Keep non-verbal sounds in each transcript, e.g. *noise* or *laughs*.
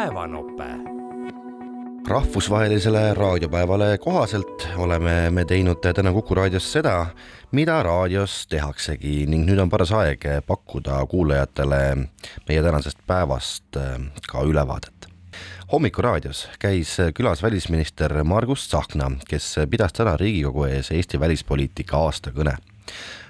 päevanope. rahvusvahelisele raadiopäevale kohaselt oleme me teinud täna Kuku raadios seda, mida raadios tehaksegi ning nüüd on paras aeg pakkuda kuulajatele meie tänasest päevast äh, ka ülevaadet. hommikuraadios käis külas välisminister Margus Tsahkna, kes pidas täna Riigikogu ees Eesti välispoliitika aastakõne.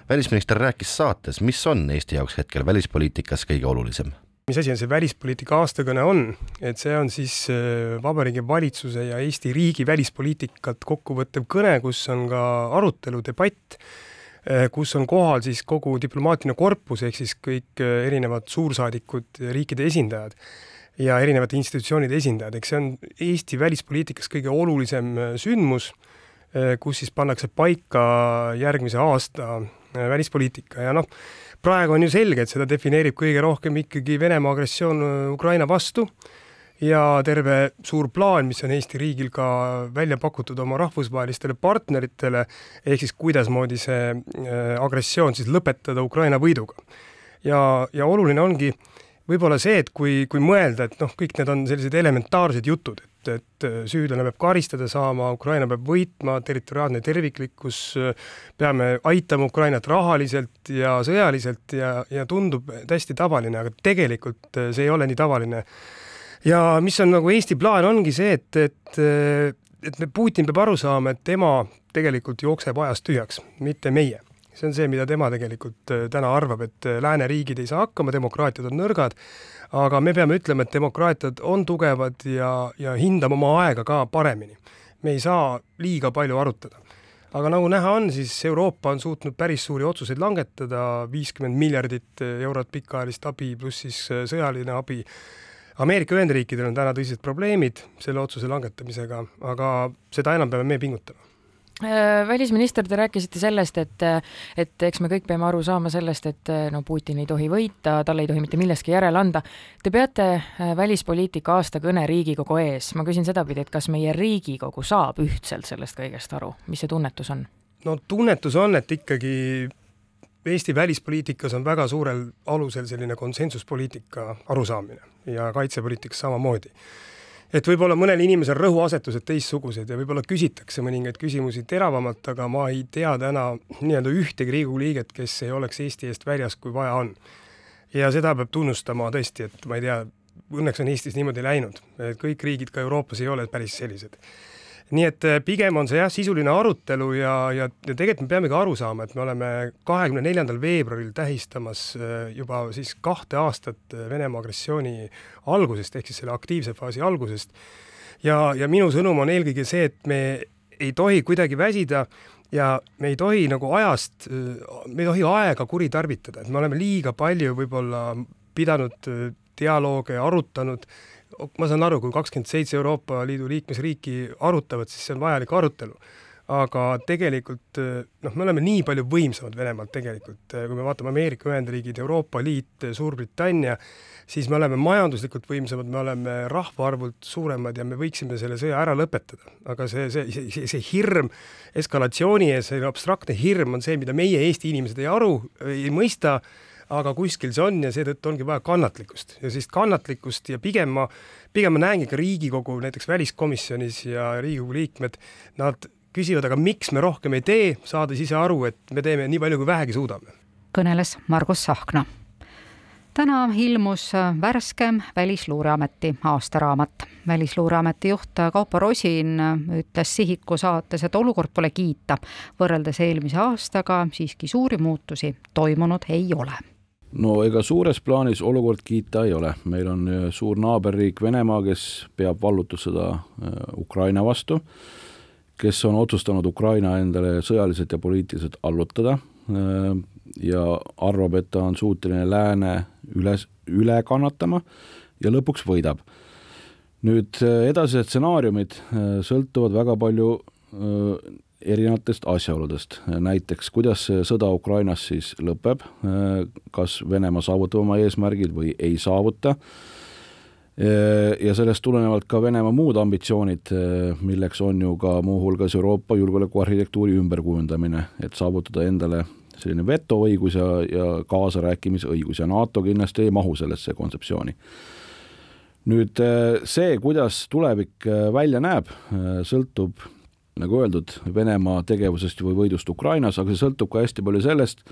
välisminister rääkis saates, mis on Eesti jaoks hetkel välispoliitikas kõige olulisem mis asi on see välispoliitika aastakõne on, et see on siis äh, Vabariigi Valitsuse ja Eesti riigi välispoliitikat kokkuvõttev kõne, kus on ka arutelu, debatt, äh, kus on kohal siis kogu diplomaatiline korpus, ehk siis kõik äh, erinevad suursaadikud, riikide esindajad ja erinevate institutsioonide esindajad, eks see on Eesti välispoliitikas kõige olulisem sündmus, kus siis pannakse paika järgmise aasta välispoliitika. Ja noh, praegu on ju selge, et seda defineerib kõige rohkem ikkagi Venemaa agressioon äh, Ukraina vastu ja terve suur plaan, mis on Eesti riigil ka välja pakutud oma rahvusvahelistele partneritele, ehk siis kuidasmoodi see äh, agressioon siis lõpetada Ukraina võiduga. ja, ja oluline ongi võib-olla see, et kui, kui mõelda, et noh, kõik need on sellised elementaarsed jutud, et, et süüdlane peab karistada saama, Ukraina peab võitma, territoriaalne terviklikkus, peame aitama Ukrainat rahaliselt ja sõjaliselt ja, ja tundub täiesti tavaline, aga tegelikult see ei ole nii tavaline. ja mis on nagu Eesti plaan, ongi see, et, et et Putin peab aru saama, et tema tegelikult jookseb ajast tühjaks, mitte meie see on see, mida tema tegelikult täna arvab, et lääneriigid ei saa hakkama, demokraatiad on nõrgad aga me peame ütlema, et demokraatiad on tugevad ja, ja hindame oma aega ka paremini. me ei saa liiga palju arutada. aga nagu näha on, siis Euroopa on suutnud päris suuri otsuseid langetada, viiskümmend miljardit eurot pikaajalist abi pluss siis sõjaline abi. Ameerika Ühendriikidel on täna tõsised probleemid selle otsuse langetamisega, aga seda enam peame me pingutama Äh, välisminister, te rääkisite sellest, et, et eks me kõik peame aru saama sellest, et no Putin ei tohi võita, talle ei tohi mitte milleski järele anda. Te peate äh, välispoliitika aastakõne Riigikogu ees, ma küsin sedapidi, et kas meie Riigikogu saab ühtselt sellest kõigest aru, mis see tunnetus on? no tunnetus on, et ikkagi Eesti välispoliitikas on väga suurel alusel selline konsensuspoliitika arusaamine ja kaitsepoliitikas samamoodi et võib-olla mõnel inimesel rõhuasetused teistsugused ja võib-olla küsitakse mõningaid küsimusi teravamalt, aga ma ei tea täna nii-öelda ühtegi Riigikogu liiget, kes ei oleks Eesti eest väljas, kui vaja on. ja seda peab tunnustama tõesti, et ma ei tea, õnneks on Eestis niimoodi läinud, et kõik riigid ka Euroopas ei ole päris sellised nii et äh, pigem on see jah, sisuline arutelu ja, ja, ja tegelikult me peamegi aru saama, et me oleme kahekümne neljandal veebruaril tähistamas äh, juba siis kahte aastat äh, Venemaa agressiooni algusest, ehk siis selle aktiivse faasi algusest. ja, ja minu sõnum on eelkõige see, et me ei tohi kuidagi väsida ja me ei tohi nagu ajast, me ei tohi aega kuritarvitada, et me oleme liiga palju võib-olla pidanud dialoog arutanud ma saan aru, kui kakskümmend seitse Euroopa Liidu liikmesriiki arutavad, siis see on vajalik arutelu. aga tegelikult noh, me oleme nii palju võimsamad Venemaalt tegelikult, kui me vaatame Ameerika Ühendriigid, Euroopa Liit, Suurbritannia, siis me oleme majanduslikult võimsamad, me oleme rahvaarvult suuremad ja me võiksime selle sõja ära lõpetada. aga see, see, see, see hirm eskalatsiooni ees, see abstraktne hirm on see, mida meie, Eesti inimesed ei aru, ei mõista aga kuskil see on ja seetõttu ongi vaja kannatlikkust ja sellist kannatlikkust ja pigem ma, pigem ma näengi ka Riigikogu näiteks väliskomisjonis ja Riigikogu liikmed, nad küsivad, aga miks me rohkem ei tee, saades ise aru, et me teeme nii palju, kui vähegi suudame. kõneles Margus Tsahkna täna ilmus värskem Välisluureameti aastaraamat. välisluureameti juht Kaupo Rosin ütles Sihiku saates, et olukord pole kiita. võrreldes eelmise aastaga siiski suuri muutusi toimunud ei ole no ega suures plaanis olukord kiita ei ole, meil on äh, suur naaberriik Venemaa, kes peab vallutussõda äh, Ukraina vastu, kes on otsustanud Ukraina endale sõjaliselt ja poliitiliselt allutada äh, ja arvab, et ta on suuteline lääne üles, üle kannatama ja lõpuks võidab. nüüd edasised stsenaariumid sõltuvad väga palju erinevatest asjaoludest, näiteks kuidas see sõda Ukrainas siis lõpeb, kas Venemaa saavutab oma eesmärgid või ei saavuta, ja sellest tulenevalt ka Venemaa muud ambitsioonid, milleks on ju ka muuhulgas Euroopa julgeolekuarhitektuuri ümberkujundamine, et saavutada endale selline vetoõigus ja, ja kaasarääkimisõigus ja NATO kindlasti ei mahu sellesse kontseptsiooni. Nüüd see, kuidas tulevik välja näeb, sõltub nagu öeldud, Venemaa tegevusest või võidust Ukrainas, aga see sõltub ka hästi palju sellest,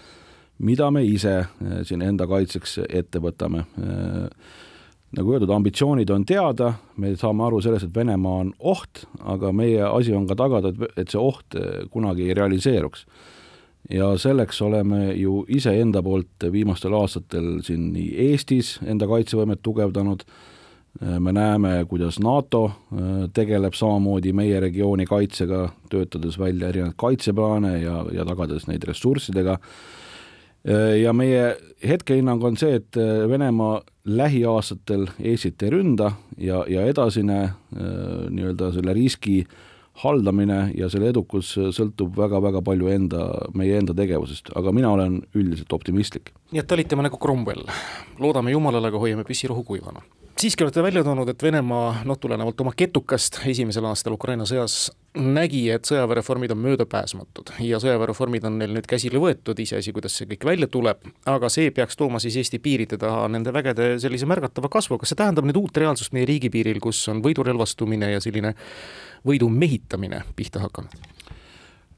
mida me ise siin enda kaitseks ette võtame nagu öeldud, ambitsioonid on teada, me saame aru sellest, et Venemaa on oht, aga meie asi on ka tagada, et, et see oht eh, kunagi ei realiseeruks. ja selleks oleme ju iseenda poolt viimastel aastatel siin nii Eestis enda kaitsevõimet tugevdanud, eh, me näeme, kuidas NATO eh, tegeleb samamoodi meie regiooni kaitsega, töötades välja erinevaid kaitseplaane ja, ja tagades neid ressurssidega. Äh, ja meie hetkehinnang on see, et äh, Venemaa lähiaastatel Eestit ei ründa ja, ja edasine äh, nii-öelda selle riski haldamine ja selle edukus sõltub väga-väga palju enda, meie enda tegevusest, aga mina olen üldiselt optimistlik. nii et talitame nagu Cromwell, loodame Jumalale, aga hoiame püssirohu kuivana siiski olete välja toonud, et Venemaa, noh, tulenevalt oma ketukast esimesel aastal Ukraina sõjas, nägi, et sõjaväereformid on möödapääsmatud. Ja sõjaväereformid on neil nüüd käsile võetud, iseasi, kuidas see kõik välja tuleb, aga see peaks tooma siis Eesti piiride taha nende vägede sellise märgatava kasvu, kas see tähendab nüüd uut reaalsust meie riigipiiril, kus on võidurelvastumine ja selline võidu mehitamine pihta hakanud?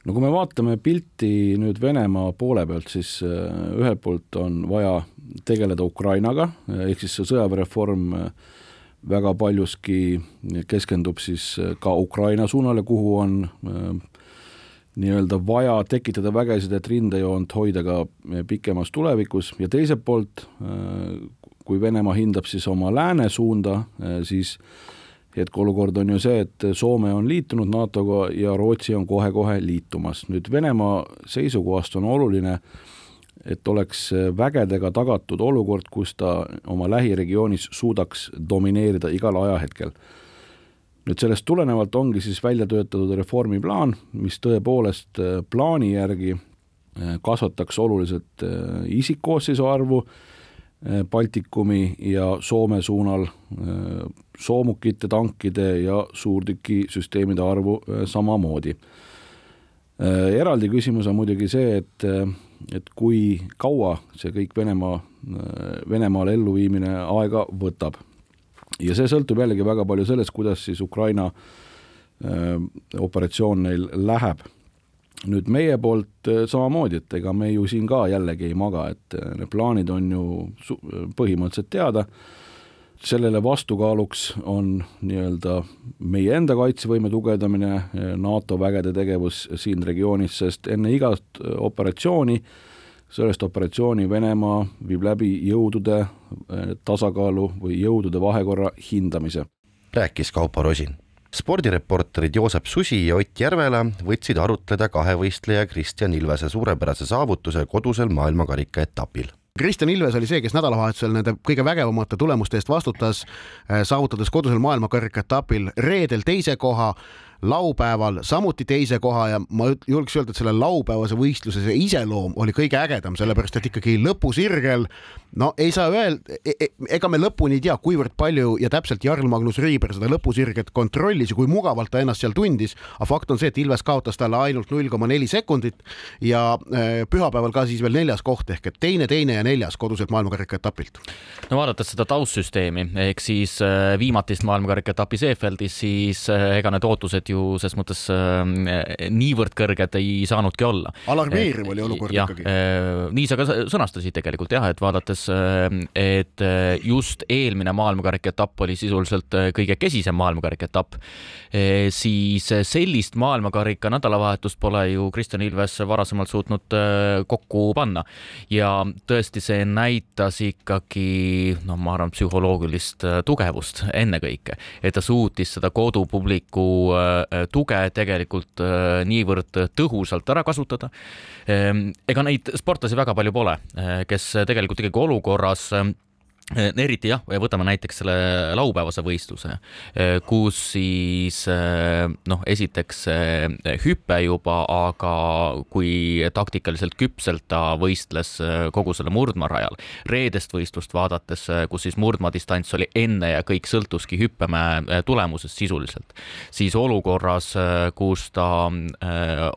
No kui me vaatame pilti nüüd Venemaa poole pealt, siis äh, ühelt poolt on vaja tegeleda Ukrainaga, ehk siis see sõjaväereform äh, väga paljuski keskendub siis äh, ka Ukraina suunale, kuhu on äh, nii-öelda vaja tekitada vägesid, et rindejoont hoida ka pikemas tulevikus. Ja teiselt poolt, kui Venemaa hindab siis oma lääne suunda, siis hetkeolukord on ju see, et Soome on liitunud NATO-ga ja Rootsi on kohe-kohe liitumas. nüüd Venemaa seisukohast on oluline et oleks vägedega tagatud olukord, kus ta oma lähiregioonis suudaks domineerida igal ajahetkel. nüüd sellest tulenevalt ongi siis välja töötatud reformiplaan, mis tõepoolest äh, plaani järgi äh, kasvataks oluliselt äh, isikkoosseisu arvu Baltikumi ja Soome suunal, soomukite, tankide ja suurtükisüsteemide arvu samamoodi. eraldi küsimus on muidugi see, et et kui kaua see kõik Venemaa, Venemaale elluviimine aega võtab. ja see sõltub jällegi väga palju sellest, kuidas siis Ukraina operatsioon neil läheb. Nüüd meie poolt samamoodi, et ega me ju siin ka jällegi ei maga, et need plaanid on ju põhimõtteliselt teada sellele vastukaaluks on nii-öelda meie enda kaitsevõime tugevdamine, NATO vägede tegevus siin regioonis, sest enne igat operatsiooni, sellest operatsiooni Venemaa viib läbi jõudude tasakaalu või jõudude vahekorra hindamise. rääkis Kaupo Rosin. Spordireporterid Joosep Susi ja Ott Järvela võtsid arutleda kahevõistleja Kristjan Ilvese suurepärase saavutuse kodusel maailmakarika etapil. Kristjan Ilves oli see, kes nädalavahetusel nende kõige vägevamate tulemuste eest vastutas, saavutades kodusel maailmakarika etapil reedel teise koha laupäeval samuti teise koha ja ma julgeks öelda, et selle laupäevase võistluse see iseloom oli kõige ägedam, sellepärast et ikkagi lõpusirgel no ei saa öelda e, e ega me lõpuni ei tea, kuivõrd palju ja täpselt Jarl Magnus Riiber seda lõpusirget kontrollis ja kui mugavalt ta ennast seal tundis, aga fakt on see, et Ilves kaotas talle ainult null koma neli sekundit ja äh, pühapäeval ka siis veel neljas koht ehk et teine, teine ja neljas koduselt maailmakarika etapilt. no vaadates seda taustsüsteemi ehk siis äh, viimatist maailmakarika etappi Seefeldis, siis äh, ega need ootused ju ses mõttes äh, niivõrd kõrged ei saanudki olla. alarmeeriv oli olukord ja, ikkagi. Äh, nii sa ka sõnastasid tegelikult jah, et vaadates, äh, et just eelmine maailmakarika etapp oli sisuliselt kõige kesisem maailmakarika etapp, siis sellist maailmakarika nädalavahetust pole ju Kristjan Ilves varasemalt suutnud kokku panna. ja tõesti, see näitas ikkagi noh, ma arvan, psühholoogilist tugevust ennekõike, et ta suutis seda kodupubliku tuge tegelikult äh, niivõrd tõhusalt ära kasutada. Ehm, ega neid sportlasi väga palju pole, äh, kes tegelikult ikkagi olukorras Äh, eriti jah, võtame näiteks selle laupäevase võistluse, äh, kus siis äh, noh, esiteks hüpe juba, aga kui taktikaliselt küpselt ta võistles kogu selle murdmaarajal. reedest võistlust vaadates, kus siis murdmaadistants oli enne ja kõik sõltuski hüppemäe tulemusest sisuliselt, siis olukorras, kus ta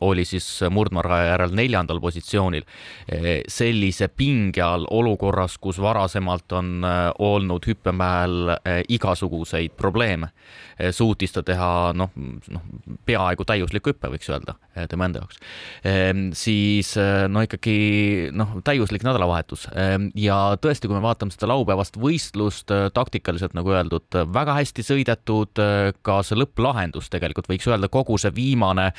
oli siis murdmaaraja järel neljandal positsioonil, sellise pinge all olukorras, kus varasemalt on olnud hüppemäel igasuguseid probleeme, suutis ta teha noh, noh peaaegu täiusliku hüppe, võiks öelda tema enda jaoks. Ehm, siis no ikkagi noh, täiuslik nädalavahetus ehm, ja tõesti, kui me vaatame seda laupäevast võistlust taktikaliselt, nagu öeldud, väga hästi sõidetud, ka see lõpplahendus tegelikult võiks öelda kogu see viimane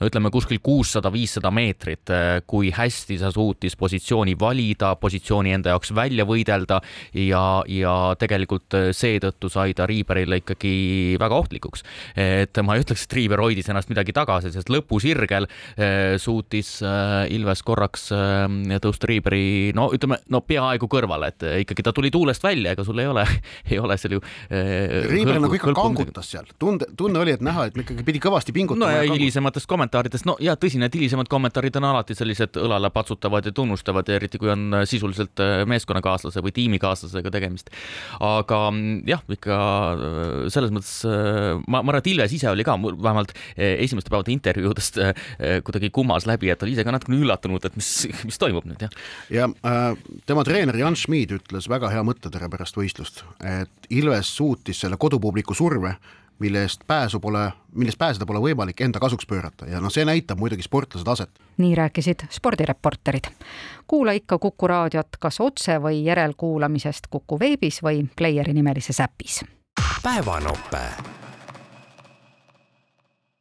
no ütleme kuskil kuussada, viissada meetrit, kui hästi sa suutis positsiooni valida, positsiooni enda jaoks välja võidelda ja, ja tegelikult seetõttu sai ta Riiberile ikkagi väga ohtlikuks. et ma ei ütleks, et Riiber hoidis ennast midagi tagasi, sest lõpusirgel eh, suutis eh, Ilves korraks eh, tõusta Riiberi no ütleme, no peaaegu kõrvale, et ikkagi ta tuli tuulest välja, ega sul ei ole, *laughs* ei ole seal ju Riiber nagu ikka kangutas seal, tunde, tunne oli, et näha, et ikkagi pidi kõvasti pingutama. no ja, hilisematest kommentaaridest, no ja tõsi, need hilisemad kommentaarid on alati sellised õlale patsutavad ja tunnustavad eriti kui on sisuliselt meeskonnakaaslase või tiimikaaslasega tegemist. aga mm, jah, ikka selles mõttes ma, ma arvan, et Ilves ise oli ka vähemalt esimeste päevade intervjuudest kuidagi kummas läbi, et oli ise ka natukene üllatunud, et mis, *laughs* mis toimub nüüd jah. ja äh, tema treener Jan Schmid ütles väga hea mõttetere pärast võistlust, et Ilves suutis selle kodupubliku surve mille eest pääsu pole, millest pääseda pole võimalik, enda kasuks pöörata ja noh, see näitab muidugi sportlase taset. nii rääkisid spordireporterid. kuula ikka Kuku raadiot kas otse või järelkuulamisest Kuku veebis või Playeri nimelises äpis. päevanope